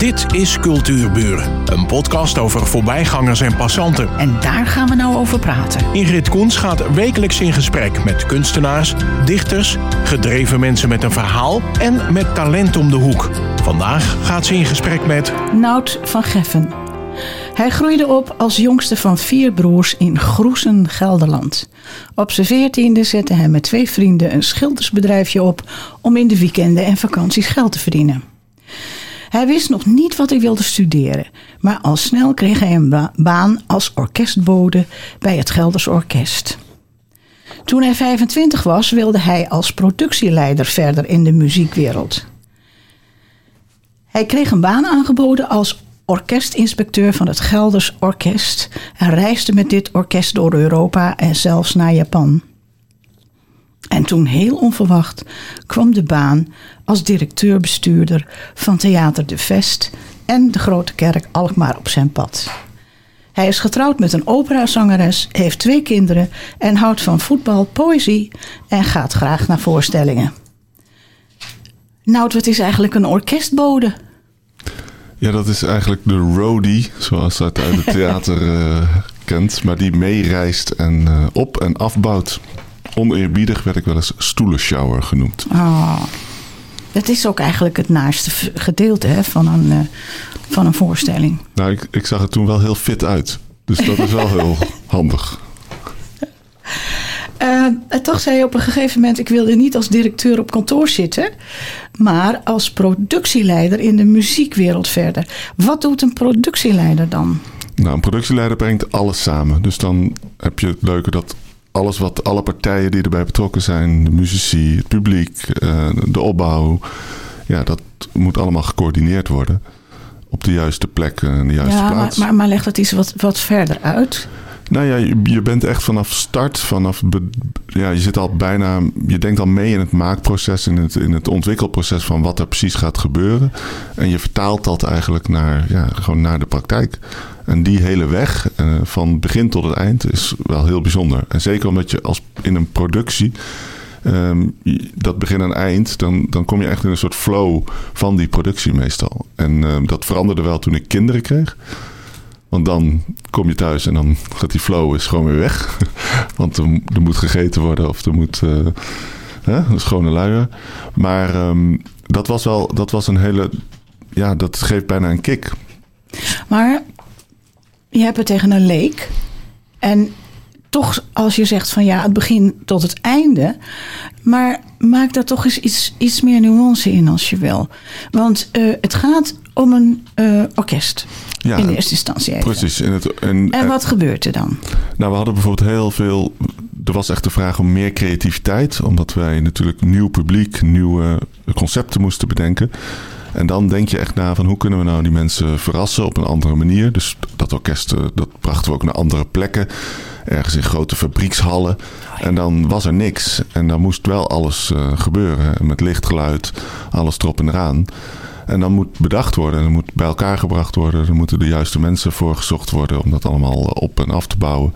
Dit is Cultuurburen, een podcast over voorbijgangers en passanten. En daar gaan we nou over praten. Ingrid Koens gaat wekelijks in gesprek met kunstenaars, dichters, gedreven mensen met een verhaal en met talent om de hoek. Vandaag gaat ze in gesprek met Nout van Geffen. Hij groeide op als jongste van vier broers in Groesen, Gelderland. Op zijn veertiende zette hij met twee vrienden een schildersbedrijfje op om in de weekenden en vakanties geld te verdienen. Hij wist nog niet wat hij wilde studeren, maar al snel kreeg hij een ba- baan als orkestbode bij het Gelders Orkest. Toen hij 25 was, wilde hij als productieleider verder in de muziekwereld. Hij kreeg een baan aangeboden als orkestinspecteur van het Gelders Orkest en reisde met dit orkest door Europa en zelfs naar Japan. En toen heel onverwacht kwam de baan als directeur-bestuurder van Theater de Vest en de Grote Kerk Alkmaar op zijn pad. Hij is getrouwd met een operazangeres, heeft twee kinderen en houdt van voetbal, poëzie en gaat graag naar voorstellingen. Nou, wat is eigenlijk een orkestbode? Ja, dat is eigenlijk de roadie, zoals dat uit het theater eh, kent. Maar die meereist en eh, op- en afbouwt. Oneerbiedig werd ik wel eens stoelenshower genoemd. Oh, dat is ook eigenlijk het naaste gedeelte hè, van, een, eh, van een voorstelling. Nou, ik, ik zag er toen wel heel fit uit. Dus dat is wel heel handig. Eh, en toch zei je op een gegeven moment: ik wilde niet als directeur op kantoor zitten, maar als productieleider in de muziekwereld verder. Wat doet een productieleider dan? Nou, een productieleider brengt alles samen. Dus dan heb je het leuke dat alles wat alle partijen die erbij betrokken zijn, de muzici, het publiek, eh, de opbouw, ja, dat moet allemaal gecoördineerd worden. Op de juiste plek en de juiste ja, maar, plaats. maar, maar leg dat eens wat, wat verder uit. Nou ja, je, bent echt vanaf start, vanaf ja, je zit al bijna, je denkt al mee in het maakproces, in het, in het ontwikkelproces van wat er precies gaat gebeuren. En je vertaalt dat eigenlijk naar, ja, gewoon naar de praktijk. En die hele weg, eh, van begin tot het eind, is wel heel bijzonder. En zeker omdat je als in een productie, ehm, dat begin en eind, dan, dan kom je echt in een soort flow van die productie meestal. En ehm, dat veranderde wel toen ik kinderen kreeg. Want dan kom je thuis en dan gaat die flow is gewoon weer weg. Want er, moet gegeten worden of er moet eh hè, een schone luier. Maar ehm, dat was wel dat was een hele... Ja, dat geeft bijna een kick. Maar je hebt het tegen een leek. En toch, als je zegt van ja, het begin tot het einde. Maar maak daar toch eens iets, iets meer nuance in als je wil. Want eh, het gaat om een eh, orkest. Ja, in de eerste instantie. even. Precies. In het, en, En wat gebeurt er dan? Nou, we hadden bijvoorbeeld heel veel. Er was echt de vraag om meer creativiteit, omdat wij natuurlijk nieuw publiek, nieuwe concepten moesten bedenken. En dan denk je echt na van hoe kunnen we nou die mensen verrassen op een andere manier. Dus dat orkest, eh, dat brachten we ook naar andere plekken. Ergens in grote fabriekshallen. En dan was er niks. En dan moest wel alles eh, gebeuren. Met lichtgeluid, alles erop en eraan. En dan moet bedacht worden, er moet bij elkaar gebracht worden, er moeten de juiste mensen voor gezocht worden om dat allemaal op en af te bouwen.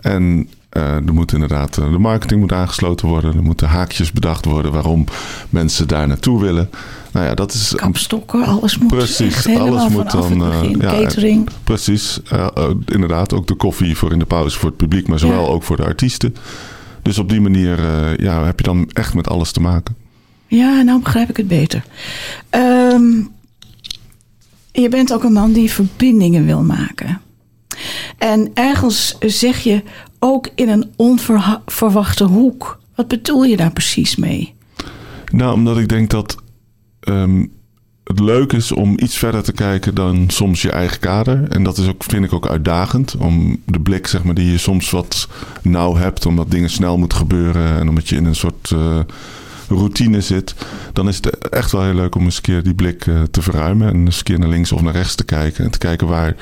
En er moet inderdaad, eh, de marketing moet aangesloten worden, er moeten haakjes bedacht worden waarom mensen daar naartoe willen. Nou ja, dat is Kapstokken, alles moet Precies, alles moet dan, eh, ja, Catering. precies. eh, eh, inderdaad, ook de koffie voor in de pauze voor het publiek, maar zowel Ja. ook voor de artiesten. Dus op die manier eh, ja, heb je dan echt met alles te maken. Ja, nou begrijp ik het beter. Ehm, je bent ook een man die verbindingen wil maken. En ergens zeg je ook in een onverwachte hoek. Wat bedoel je daar precies mee? Nou, omdat ik denk dat ehm, het leuk is om iets verder te kijken dan soms je eigen kader. En dat is ook, vind ik ook uitdagend. Om de blik zeg maar, die je soms wat nauw hebt, omdat dingen snel moeten gebeuren. En omdat je in een soort eh, routine zit. Dan is het echt wel heel leuk om eens een keer die blik eh, te verruimen. En eens een keer naar links of naar rechts te kijken. En te kijken waar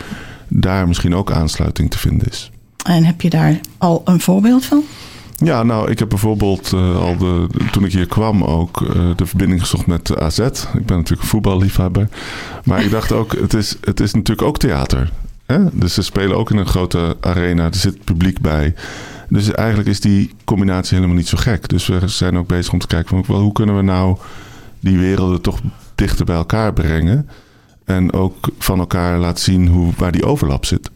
daar misschien ook aansluiting te vinden is. En heb je daar al een voorbeeld van? Ja, nou, ik heb bijvoorbeeld eh, al de, toen ik hier kwam ook eh, de verbinding gezocht met AZ. Ik ben natuurlijk voetballiefhebber. Maar ik dacht ook, het is, het is natuurlijk ook theater. Hè? Dus ze spelen ook in een grote arena, er zit publiek bij. Dus eigenlijk is die combinatie helemaal niet zo gek. Dus we zijn ook bezig om te kijken van hoe kunnen we nou die werelden toch dichter bij elkaar brengen. En ook van elkaar laat zien hoe, waar die overlap zit.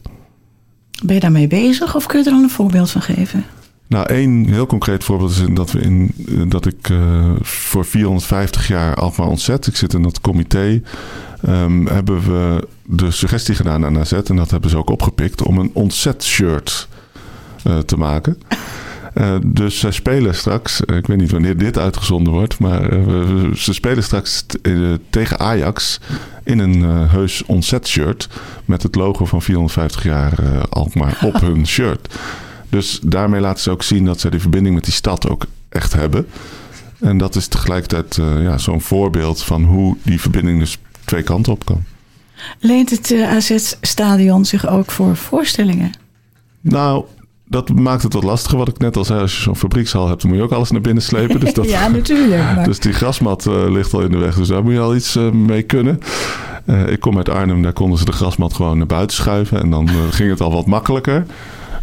Ben je daarmee bezig of kun je er al een voorbeeld van geven? Nou, één heel concreet voorbeeld is dat, we in, dat ik uh, voor 450 jaar Alkmaar Ontzet, ik zit in dat comité, um, hebben we de suggestie gedaan aan AZ, en dat hebben ze ook opgepikt, om een ontzet-shirt uh, te maken. Uh, dus zij spelen straks, ik weet niet wanneer dit uitgezonden wordt, maar uh, ze spelen straks tegen Ajax in een heus ontzet-shirt met het logo van 450 jaar Alkmaar op hun shirt. Dus daarmee laten ze ook zien dat ze die verbinding met die stad ook echt hebben. En dat is tegelijkertijd uh, ja, zo'n voorbeeld van hoe die verbinding dus twee kanten op kan. Leent het uh, AZ-stadion zich ook voor voorstellingen? Nou, dat maakt het wat lastiger. Wat ik net al zei, als je zo'n fabriekshal hebt, dan moet je ook alles naar binnen slepen. Dus dat, ja, natuurlijk. Maar... Dus die grasmat uh, ligt al in de weg, dus daar moet je al iets uh, mee kunnen. Uh, ik kom uit Arnhem, daar konden ze de grasmat gewoon naar buiten schuiven. En dan ging het al wat makkelijker.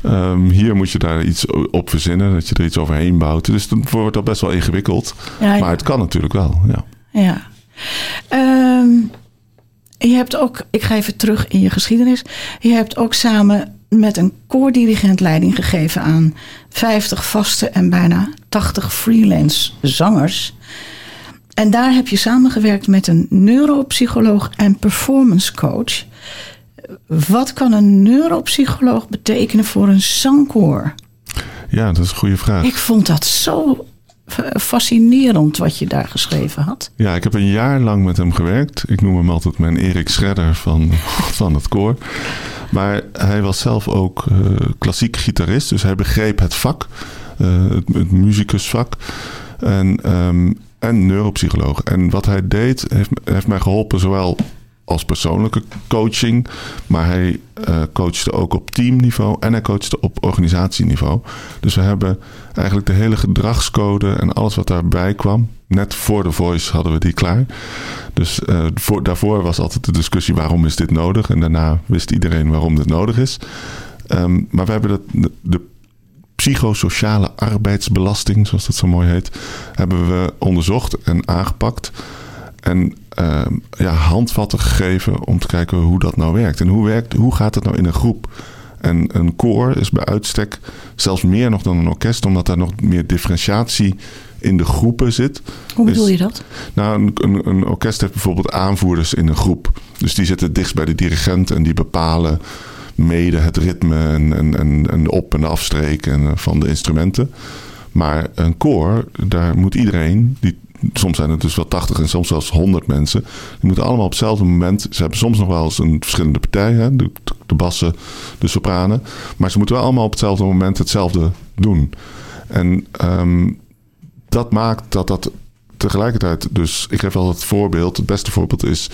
Um, hier moet je daar iets op verzinnen, dat je er iets overheen bouwt. Dus dan wordt dat best wel ingewikkeld. Ja, ja. Maar het kan natuurlijk wel, ja. Ja. Um, je hebt ook, ik ga even terug in je geschiedenis. Je hebt ook samen met een koordirigent leiding gegeven aan 50 vaste en bijna 80 freelance zangers. En daar heb je samengewerkt met een neuropsycholoog en performance coach. Wat kan een neuropsycholoog betekenen voor een zangkoor? Ja, dat is een goede vraag. Ik vond dat zo fascinerend wat je daar geschreven had. Ja, ik heb een jaar lang met hem gewerkt. Ik noem hem altijd mijn Erik Schredder van, van het koor. Maar hij was zelf ook uh, klassiek gitarist, dus hij begreep het vak, uh, het, het muzikusvak. En, um, en neuropsycholoog. En wat hij deed, heeft, heeft mij geholpen, zowel als persoonlijke coaching. Maar hij uh, coachte ook op teamniveau en hij coachte op organisatieniveau. Dus we hebben eigenlijk de hele gedragscode en alles wat daarbij kwam. Net voor de voice hadden we die klaar. Dus voor, daarvoor was altijd de discussie waarom is dit nodig. En daarna wist iedereen waarom dit nodig is. Um, maar we hebben dat, de, psychosociale arbeidsbelasting, zoals dat zo mooi heet, hebben we onderzocht en aangepakt. En ja, handvatten gegeven om te kijken hoe dat nou werkt. En hoe, werkt, hoe gaat het nou in een groep? En een koor is bij uitstek zelfs meer nog dan een orkest, omdat daar nog meer differentiatie in de groepen zit. Hoe bedoel je dat? Nou, een, een, een, orkest heeft bijvoorbeeld aanvoerders in een groep. Dus die zitten dichtst bij de dirigent en die bepalen mede het ritme en, en, en, en de op- en de afstreken van de instrumenten. Maar een koor, daar moet iedereen, die soms zijn het dus wel 80 en soms zelfs 100 mensen. Die moeten allemaal op hetzelfde moment. Ze hebben soms nog wel eens een verschillende partij, hè, de, bassen, de sopranen. Maar ze moeten wel allemaal op hetzelfde moment hetzelfde doen. En um, dat maakt dat dat tegelijkertijd. Dus ik geef wel het voorbeeld. Het beste voorbeeld is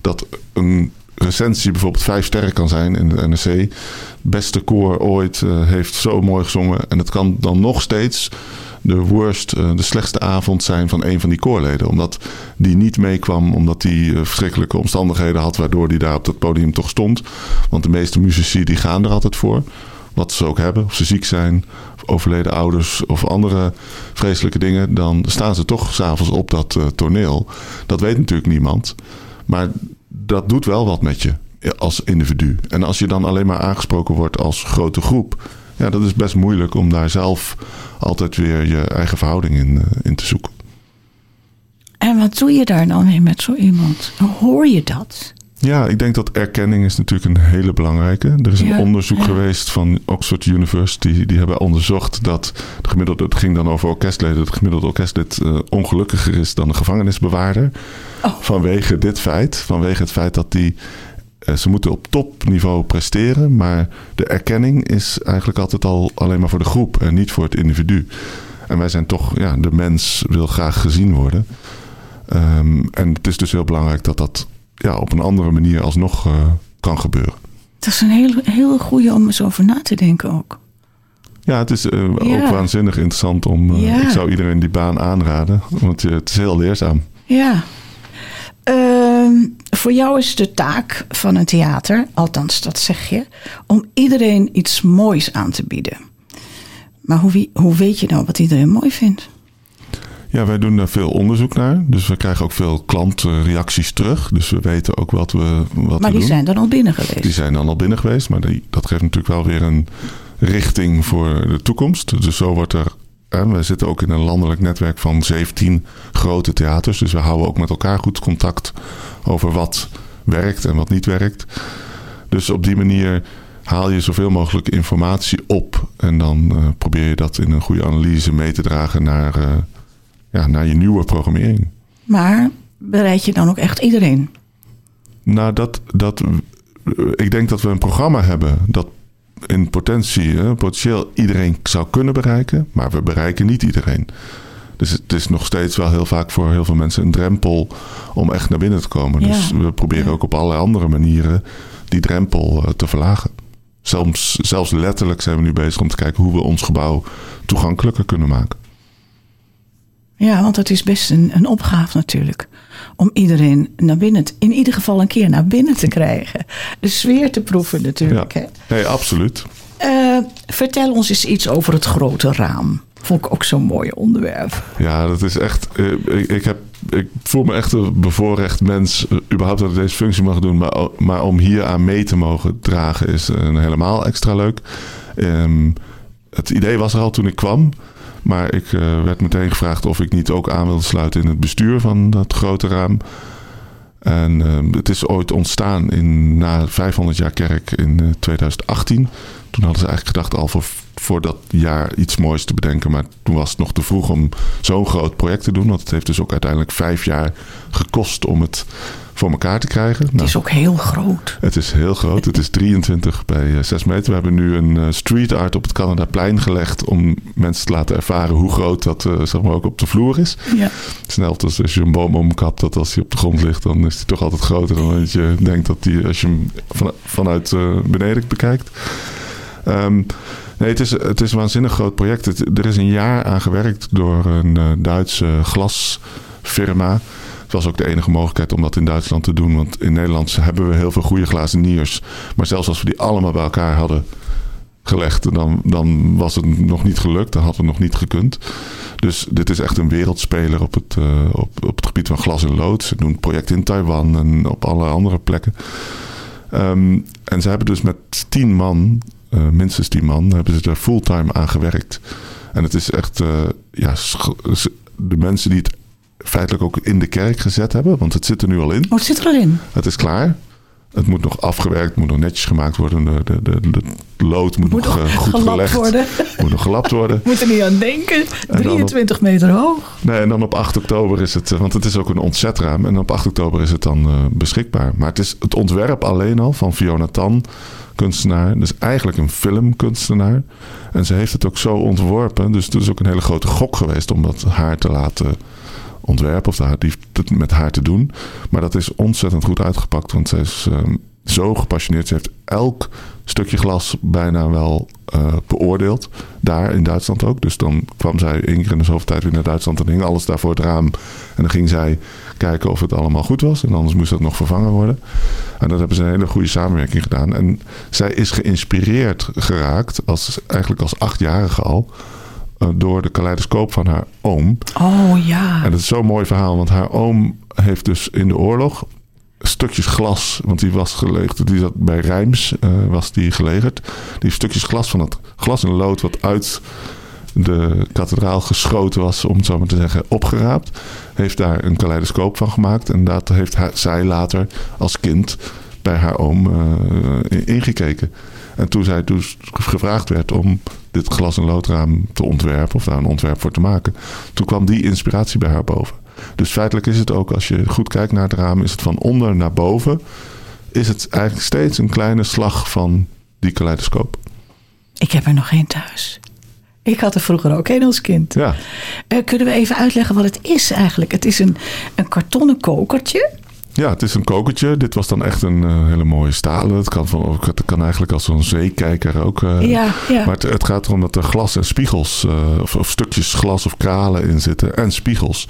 dat een recensie bijvoorbeeld vijf sterren kan zijn in de NRC. Beste koor ooit uh, heeft zo mooi gezongen. En het kan dan nog steeds de worst, de slechtste avond zijn van een van die koorleden. Omdat die niet meekwam, omdat hij verschrikkelijke omstandigheden had, waardoor hij daar op dat podium toch stond. Want de meeste muzici die gaan er altijd voor. Wat ze ook hebben, of ze ziek zijn, of overleden ouders of andere vreselijke dingen, dan staan ze toch s'avonds op dat uh, toneel. Dat weet natuurlijk niemand. Maar dat doet wel wat met je als individu. En als je dan alleen maar aangesproken wordt als grote groep, ja, dat is best moeilijk om daar zelf altijd weer je eigen verhouding in, in te zoeken. En wat doe je daar dan mee met zo iemand? Hoor je dat? Ja, ik denk dat erkenning is natuurlijk een hele belangrijke. Er is een ja, onderzoek ja. geweest van Oxford University. Die hebben onderzocht dat de gemiddelde, het ging dan over orkestleden, het gemiddelde orkestlid uh, ongelukkiger is dan de gevangenisbewaarder. Oh. Vanwege dit feit, vanwege het feit dat die ze moeten op topniveau presteren, maar de erkenning is eigenlijk altijd al alleen maar voor de groep en niet voor het individu. En wij zijn toch, ja, de mens wil graag gezien worden. Um, en het is dus heel belangrijk dat dat ja, op een andere manier alsnog uh, kan gebeuren. Dat is een heel, heel goede om eens over na te denken ook. Ja, het is uh, ja. ook waanzinnig interessant om. Uh, ja. Ik zou iedereen die baan aanraden, want het is heel leerzaam. Ja. Uh, voor jou is de taak van een theater, althans dat zeg je, om iedereen iets moois aan te bieden. Maar hoe, hoe weet je nou wat iedereen mooi vindt? Ja, wij doen daar veel onderzoek naar. Dus we krijgen ook veel klantreacties terug. Dus we weten ook wat we wat Maar die doen. zijn dan al binnen geweest. Die zijn dan al binnen geweest. Maar die, dat geeft natuurlijk wel weer een richting voor de toekomst. Dus zo wordt er... We zitten ook in een landelijk netwerk van 17 grote theaters. Dus we houden ook met elkaar goed contact over wat werkt en wat niet werkt. Dus op die manier haal je zoveel mogelijk informatie op. En dan eh, probeer je dat in een goede analyse mee te dragen naar, eh, ja, naar je nieuwe programmering. Maar bereid je dan ook echt iedereen? Nou, dat, dat, ik denk dat we een programma hebben dat in potentie, hè, potentieel iedereen zou kunnen bereiken, maar we bereiken niet iedereen. Dus het is nog steeds wel heel vaak voor heel veel mensen een drempel om echt naar binnen te komen. Ja. Dus we proberen ook op allerlei andere manieren die drempel eh, te verlagen. Zelfs, zelfs letterlijk zijn we nu bezig om te kijken hoe we ons gebouw toegankelijker kunnen maken. Ja, want het is best een, een opgave natuurlijk. Om iedereen naar binnen, te- in ieder geval een keer naar binnen te krijgen. De sfeer te proeven natuurlijk. Ja. Hè? Nee, absoluut. Eh, vertel ons eens iets over het grote raam. Vond ik ook zo'n mooi onderwerp. Ja, dat is echt. eh, Ik, ik, heb, ik voel me echt een bevoorrecht mens. eh, überhaupt dat ik deze functie mag doen. Maar, maar om hier aan mee te mogen dragen is een helemaal extra leuk. Ehm, het idee was er al toen ik kwam. Maar ik eh, werd meteen gevraagd of ik niet ook aan wilde sluiten in het bestuur van dat grote raam. En ehm, het is ooit ontstaan in, na 500 jaar kerk in eh, 2018. Toen hadden ze eigenlijk gedacht al voor, voor dat jaar iets moois te bedenken. Maar toen was het nog te vroeg om zo'n groot project te doen. Want het heeft dus ook uiteindelijk vijf jaar gekost om het voor elkaar te krijgen. Het Nou, is ook heel groot. het is heel groot. Het is 23 bij eh, 6 meter. We hebben nu een eh, street art op het Canadaplein gelegd... om mensen te laten ervaren hoe groot dat eh, zeg maar ook op de vloer is. Ja. Snel als als je een boom omkapt, dat als hij op de grond ligt... dan is hij toch altijd groter dan dat je denkt dat hij... als je hem van, vanuit eh, beneden bekijkt. Ehm, nee, het is, het is een waanzinnig groot project. Er is een jaar aan gewerkt door een eh, Duitse glasfirma... Het was ook de enige mogelijkheid om dat in Duitsland te doen. Want in Nederland hebben we heel veel goede glazeniers. Maar zelfs als we die allemaal bij elkaar hadden gelegd, dan, dan was het nog niet gelukt. Dan had het nog niet gekund. Dus dit is echt een wereldspeler op het, eh, op, op het gebied van glas en lood. Ze doen projecten in Taiwan en op alle andere plekken. Ehm, en ze hebben dus met tien man, eh, minstens tien man, hebben ze er fulltime aan gewerkt. En het is echt, eh, ja, de mensen die het feitelijk ook in de kerk gezet hebben, want het zit er nu al in. Oh, het zit er al in. Het is klaar. Het moet nog afgewerkt, moet nog netjes gemaakt worden. De, de, de, de lood moet, Moet nog nog eh, goed gelapt gelegd. worden. Moet nog gelapt worden. Moet er niet aan denken. dan op- 23 meter hoog. Nee, en dan op 8 oktober is het, want het is ook een ontzetraam. En op 8 oktober is het dan beschikbaar. Maar het is het ontwerp alleen al van Fiona Tan, kunstenaar. Dus eigenlijk een filmkunstenaar. En ze heeft het ook zo ontworpen. Dus het is ook een hele grote gok geweest om dat haar te laten ontwerpen. Of die, met haar te doen. Maar dat is ontzettend goed uitgepakt. Want ze is eh, zo gepassioneerd. Ze heeft elk stukje glas bijna wel eh, beoordeeld. Daar in Duitsland ook. Dus dan kwam zij één keer in de zoveel tijd weer naar Duitsland. En hing alles daar voor het raam. En dan ging zij kijken of het allemaal goed was. En anders moest dat nog vervangen worden. En dat hebben ze een hele goede samenwerking gedaan. En zij is geïnspireerd geraakt, als, eigenlijk als achtjarige al, eh, door de kaleidoscoop van haar oom. Oh ja. En dat is zo'n mooi verhaal, want haar oom heeft dus in de oorlog stukjes glas, want die was gelegerd, die zat bij Rijms, eh, was die gelegerd. Die stukjes glas van het glas en lood wat uit de kathedraal geschoten was, om het zo maar te zeggen, opgeraapt. Heeft daar een kaleidoscoop van gemaakt. En dat heeft zij later als kind bij haar oom eh, ingekeken. En toen zij dus gevraagd werd om dit glas- en loodraam te ontwerpen, of daar een ontwerp voor te maken, toen kwam die inspiratie bij haar boven. Dus feitelijk is het ook, als je goed kijkt naar het raam, is het van onder naar boven, is het eigenlijk steeds een kleine slag van die kaleidoscoop. Ik heb er nog geen thuis. Ik had er vroeger ook een als kind. Ja, Eh, kunnen we even uitleggen wat het is eigenlijk? Het is een, een kartonnen kokertje. Ja, het is een kokertje. Dit was dan echt een eh, hele mooie stalen. Het kan, van, het kan eigenlijk als een zeekijker ook. eh, ja, ja. Maar het, het gaat erom dat er glas en spiegels, of, of stukjes glas of kralen in zitten en spiegels.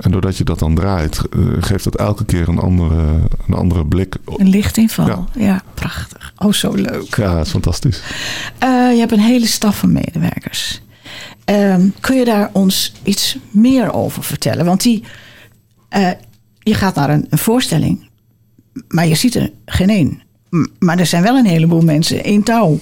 En doordat je dat dan draait, eh, geeft dat elke keer een andere, een andere blik. Een lichtinval. Ja. Ja. prachtig. Oh, zo leuk. Ja, het is fantastisch. Eh, je hebt een hele staf van medewerkers. Ehm, kun je daar ons iets meer over vertellen? Want die, eh, je gaat naar een, een voorstelling, maar je ziet er geen één. Maar er zijn wel een heleboel mensen in touw.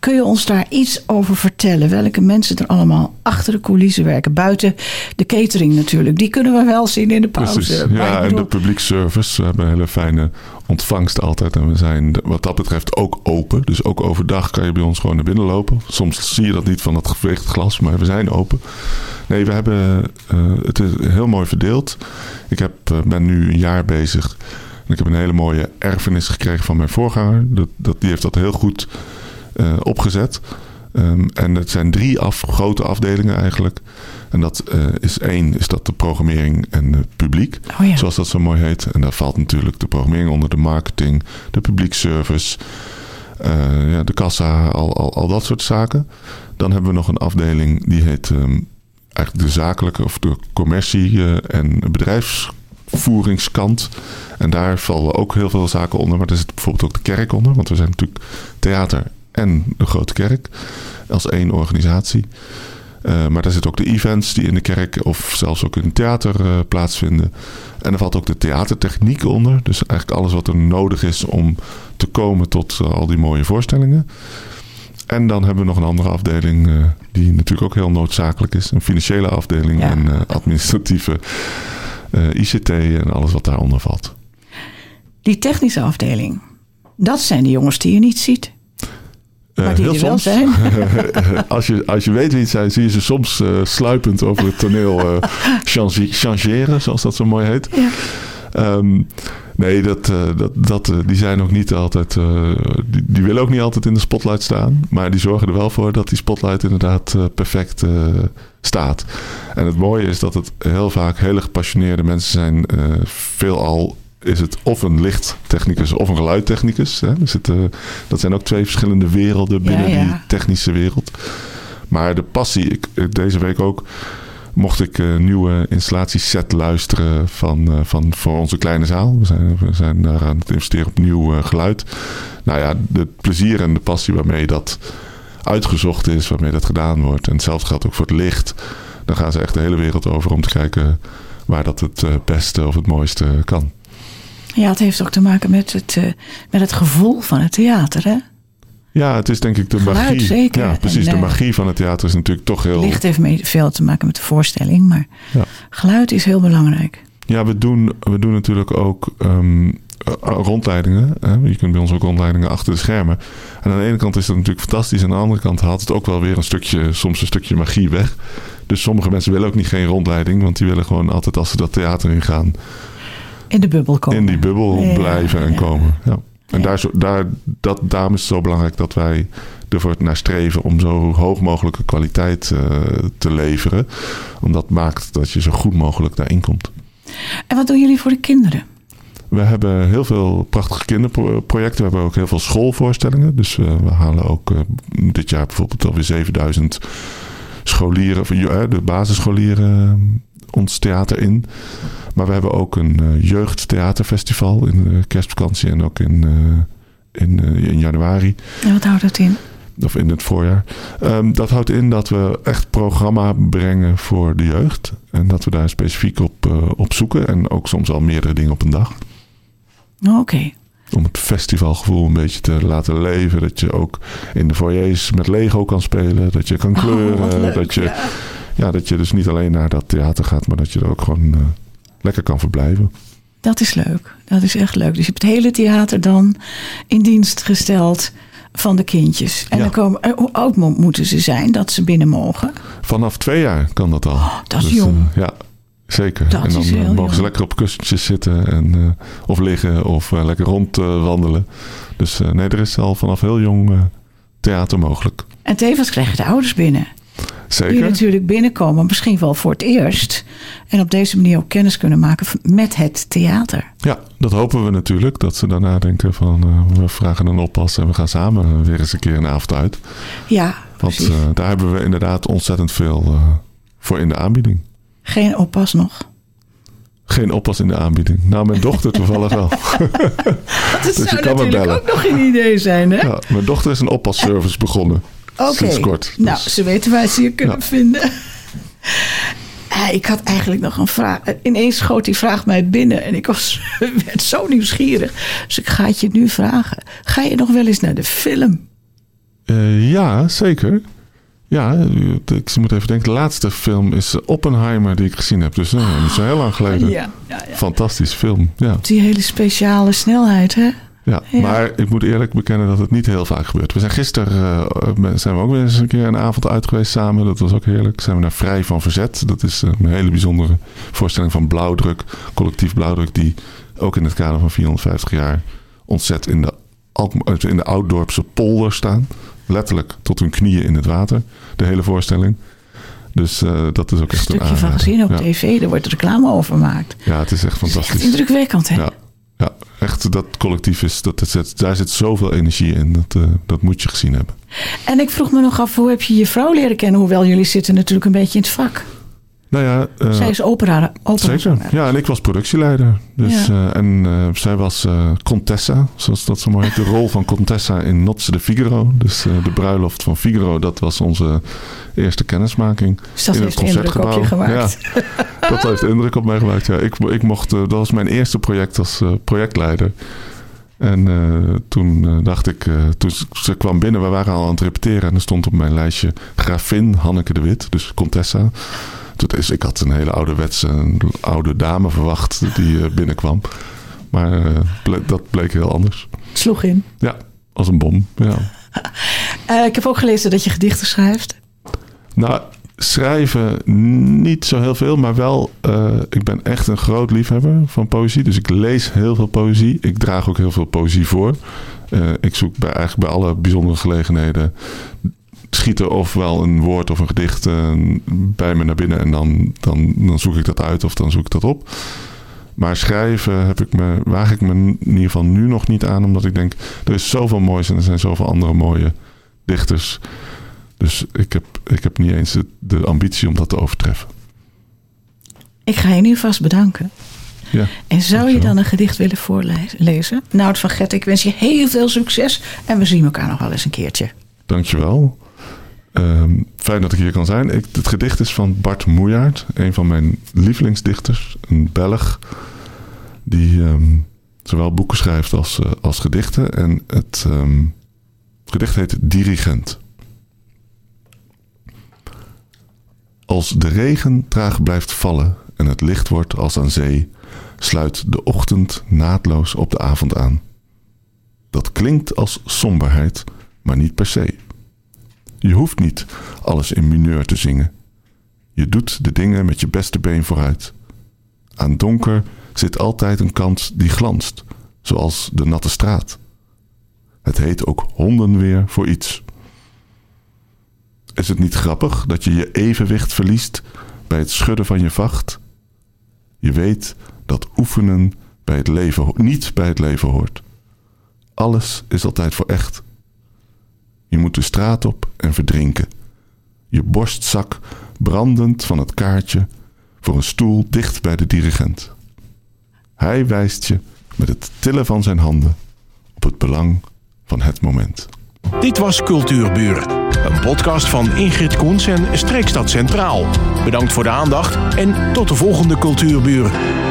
Kun je ons daar iets over vertellen? Welke mensen er allemaal achter de coulissen werken? Buiten de catering natuurlijk. Die kunnen we wel zien in de pauze. Precies. Ja, en de publiek service. We hebben een hele fijne ontvangst altijd. En we zijn wat dat betreft ook open. Dus ook overdag kan je bij ons gewoon naar binnen lopen. Soms zie je dat niet van dat geveegd glas, maar we zijn open. Nee, we hebben eh, het is heel mooi verdeeld. Ik heb, eh, ben nu een jaar bezig. En ik heb een hele mooie erfenis gekregen van mijn voorganger. Dat, dat, die heeft dat heel goed opgezet. Ehm, en het zijn drie af, grote afdelingen eigenlijk. En dat eh, is één, is dat de programmering en het publiek. Oh ja. Zoals dat zo mooi heet. En daar valt natuurlijk de programmering onder, de marketing, de publiekservice, eh, ja, de kassa, al, al, al dat soort zaken. Dan hebben we nog een afdeling die heet ehm, eigenlijk de zakelijke of de commercie eh, en bedrijfsvoeringskant. En daar vallen ook heel veel zaken onder. Maar daar zit bijvoorbeeld ook de kerk onder. Want we zijn natuurlijk theater en de grote kerk als één organisatie. Eh, maar daar zitten ook de events die in de kerk of zelfs ook in het theater eh, plaatsvinden. En er valt ook de theatertechniek onder. Dus eigenlijk alles wat er nodig is om te komen tot eh, al die mooie voorstellingen. En dan hebben we nog een andere afdeling die natuurlijk ook heel noodzakelijk is. Een financiële afdeling Ja. en administratieve ICT en alles wat daaronder valt. Die technische afdeling. Dat zijn de jongens die je niet ziet. Eh, Maar die heel wel soms. zijn. als, je, als je weet wie het zijn, zie je ze soms eh, sluipend over het toneel eh, change- changeren, zoals dat zo mooi heet. Ja. Ehm, nee, dat, dat, dat, die zijn ook niet altijd. die, die willen ook niet altijd in de spotlight staan. Maar die zorgen er wel voor dat die spotlight inderdaad perfect staat. En het mooie is dat het heel vaak hele gepassioneerde mensen zijn. veelal is het of een lichttechnicus of een geluidtechnicus. Hè? Dus het, eh, dat zijn ook twee verschillende werelden binnen Ja, ja. die technische wereld. Maar de passie, ik, ik- deze week ook mocht ik een nieuwe installatieset luisteren van, eh, van, voor onze kleine zaal. We zijn, we zijn daar aan het investeren op nieuw eh, geluid. Nou ja, de plezier en de passie waarmee dat uitgezocht is, waarmee dat gedaan wordt. En hetzelfde geldt ook voor het licht. Dan gaan ze echt de hele wereld over om te kijken waar dat het eh, beste of het mooiste kan. Ja, het heeft ook te maken met het, eh, met het gevoel van het theater. Hè? Ja, het is denk ik de Geluid, magie. zeker. Ja, precies. En, de eh, magie van het theater is natuurlijk toch heel. Licht heeft mee, veel te maken met de voorstelling, maar Ja. geluid is heel belangrijk. Ja, we doen, we doen natuurlijk ook ehm, eh, rondleidingen. Hè? Je kunt bij ons ook rondleidingen achter de schermen. En aan de ene kant is dat natuurlijk fantastisch. En aan de andere kant haalt het ook wel weer een stukje, soms een stukje magie weg. Dus sommige mensen willen ook niet geen rondleiding. Want die willen gewoon altijd als ze dat theater ingaan, In de bubbel komen. in die bubbel Ja, blijven en komen. Ja. En daar, daar, dat, daarom is het zo belangrijk dat wij ervoor naar streven om zo hoog mogelijke kwaliteit eh, te leveren. Omdat dat maakt dat je zo goed mogelijk daarin komt. En wat doen jullie voor de kinderen? We hebben heel veel prachtige kinderprojecten. We hebben ook heel veel schoolvoorstellingen. Dus eh, we halen ook eh, dit jaar bijvoorbeeld alweer 7000 scholieren, de basisscholieren, ons theater in. Maar we hebben ook een eh, jeugdtheaterfestival in de kerstvakantie en ook in, eh, in, eh, in januari. En wat houdt dat in? Of in het voorjaar. Ehm, dat houdt in dat we echt programma brengen voor de jeugd. En dat we daar specifiek op, op zoeken. En ook soms al meerdere dingen op een dag. Oh, Oké. Om het festivalgevoel een beetje te laten leven. Dat je ook in de foyers met Lego kan spelen. Dat je kan Oh, kleuren. dat, je, ja. Ja, dat je dus niet alleen naar dat theater gaat. Maar dat je er ook gewoon eh, lekker kan verblijven. Dat is leuk. Dat is echt leuk. Dus je hebt het hele theater dan in dienst gesteld van de kindjes. En Ja. dan komen, hoe oud moeten ze zijn dat ze binnen mogen? Vanaf twee jaar kan dat al. dat is Dus, jong. eh, ja, zeker. Dat en dan eh, mogen ze jong. lekker op kussentjes zitten. En, of liggen. Of eh, lekker rondwandelen. dus nee, er is al vanaf heel jong theater mogelijk. En tevens krijgen de ouders binnen. Die Zeker. natuurlijk binnenkomen, misschien wel voor het eerst. En op deze manier ook kennis kunnen maken met het theater. Ja, dat hopen we natuurlijk. Dat ze daarna denken van eh, we vragen een oppas en we gaan samen weer eens een keer een avond uit. Ja, Want precies. eh, daar hebben we inderdaad ontzettend veel eh, voor in de aanbieding. Geen oppas nog. Geen oppas in de aanbieding. Nou, mijn dochter toevallig wel. Dat je zou kan me natuurlijk ook nog een idee zijn, hè? Ja, mijn dochter is een oppasservice begonnen. Oké. Kort. Nou, Dus- ze weten waar ze je kunnen Ja. vinden. Eh, ik had eigenlijk nog een vraag. Eh, Ineens schoot die vraag mij binnen en ik was, werd zo nieuwsgierig. Dus ik ga het je nu vragen. Ga je nog wel eens naar de film? Eh, ja, zeker. Ja, ik moet even denken. De laatste film is Oppenheimer die ik gezien heb. Dus niet zo heel lang geleden. Ja, ja, ja. Fantastische film. Ja. Die hele speciale snelheid, hè? Ja, Ja. maar ik moet eerlijk bekennen dat het niet heel vaak gebeurt. We zijn gisteren eh, zijn we ook weer eens een keer een avond uit geweest samen. Dat was ook heerlijk. Zijn we naar Vrij van Verzet. Dat is eh, een hele bijzondere voorstelling van Blauwdruk. Collectief Blauwdruk die ook in het kader van 450 jaar ontzet in de, eh, in de Ouddorpse polder staan. Letterlijk tot hun knieën in het water. De hele voorstelling. Dus eh, dat is ook Een echt een stukje van gezien op ja. tv. Er wordt reclame over gemaakt. ja, het is echt Dat is echt fantastisch. indrukwekkend, hè? Ja, ja, echt dat collectief is, dat, dat daar zit zoveel energie in. Dat, eh, dat moet je gezien hebben. En ik vroeg me nog af, hoe heb je je vrouw leren kennen? Hoewel jullie zitten natuurlijk een beetje in het vak. Nou ja, eh, Zij is opera, opera zeker. Ja, en ik was productieleider. Dus, Ja. eh, en eh, zij was Contessa, zoals dat zo mooi heet. De rol van Contessa in Notze de Figaro. Dus de bruiloft van Figaro, dat was onze eerste kennismaking. Dus dat in heeft het indruk op je Concertgebouw. gemaakt. Ja, dat heeft indruk op mij gemaakt. Ja, ik, ik mocht, dat was mijn eerste project als projectleider. En toen dacht ik, toen ze- kwam binnen, we waren al aan het repeteren. En er stond op mijn lijstje Gravin Hanneke de Wit, dus Contessa. Toen is, ik had een hele ouderwetse, een oude dame verwacht die eh, binnenkwam. Maar eh, dat bleek heel anders. Het sloeg in. Ja, als een bom. Ja. Eh, ik heb ook gelezen dat je gedichten schrijft. Nou, schrijven niet zo heel veel, maar wel. ik ben echt een groot liefhebber van poëzie. Dus ik lees heel veel poëzie. Ik draag ook heel veel poëzie voor. Ik zoek bij, eigenlijk bij alle bijzondere gelegenheden. Schiet er ofwel een woord of een gedicht eh, bij me naar binnen en dan, dan, dan zoek ik dat uit of dan zoek ik dat op. Maar schrijven heb ik me, waag ik me in ieder geval nu nog niet aan, omdat ik denk, er is zoveel moois en er zijn zoveel andere mooie dichters. Dus ik heb, ik heb niet eens de, de ambitie om dat te overtreffen. Ik ga je nu vast bedanken. Ja, En zou je dan een gedicht willen voorlezen? Nou, van Gert, ik wens je heel veel succes. En we zien elkaar nog wel eens een keertje. dankjewel. Ehm fijn dat ik hier kan zijn. Het gedicht is van Bart Moejaert, een van mijn lievelingsdichters, een Belg, die ehm, zowel boeken schrijft als, eh, als gedichten. En het ehm, gedicht heet Dirigent. Als de regen traag blijft vallen en het licht wordt als aan zee, sluit de ochtend naadloos op de avond aan. Dat klinkt als somberheid, maar niet per se. Je hoeft niet alles in mineur te zingen. Je doet de dingen met je beste been vooruit. Aan donker zit altijd een kant die glanst, zoals de natte straat. Het heet ook hondenweer voor iets. Is het niet grappig dat je je evenwicht verliest bij het schudden van je vacht? Je weet dat oefenen bij het leven, niet bij het leven hoort. Alles is altijd voor echt. Je moet de straat op en verdrinken. Je borstzak brandend van het kaartje voor een stoel dicht bij de dirigent. Hij wijst je met het tillen van zijn handen op het belang van het moment. Dit was Cultuurburen, een podcast van Ingrid Koens en Streekstad Centraal. Bedankt voor de aandacht en tot de volgende Cultuurburen.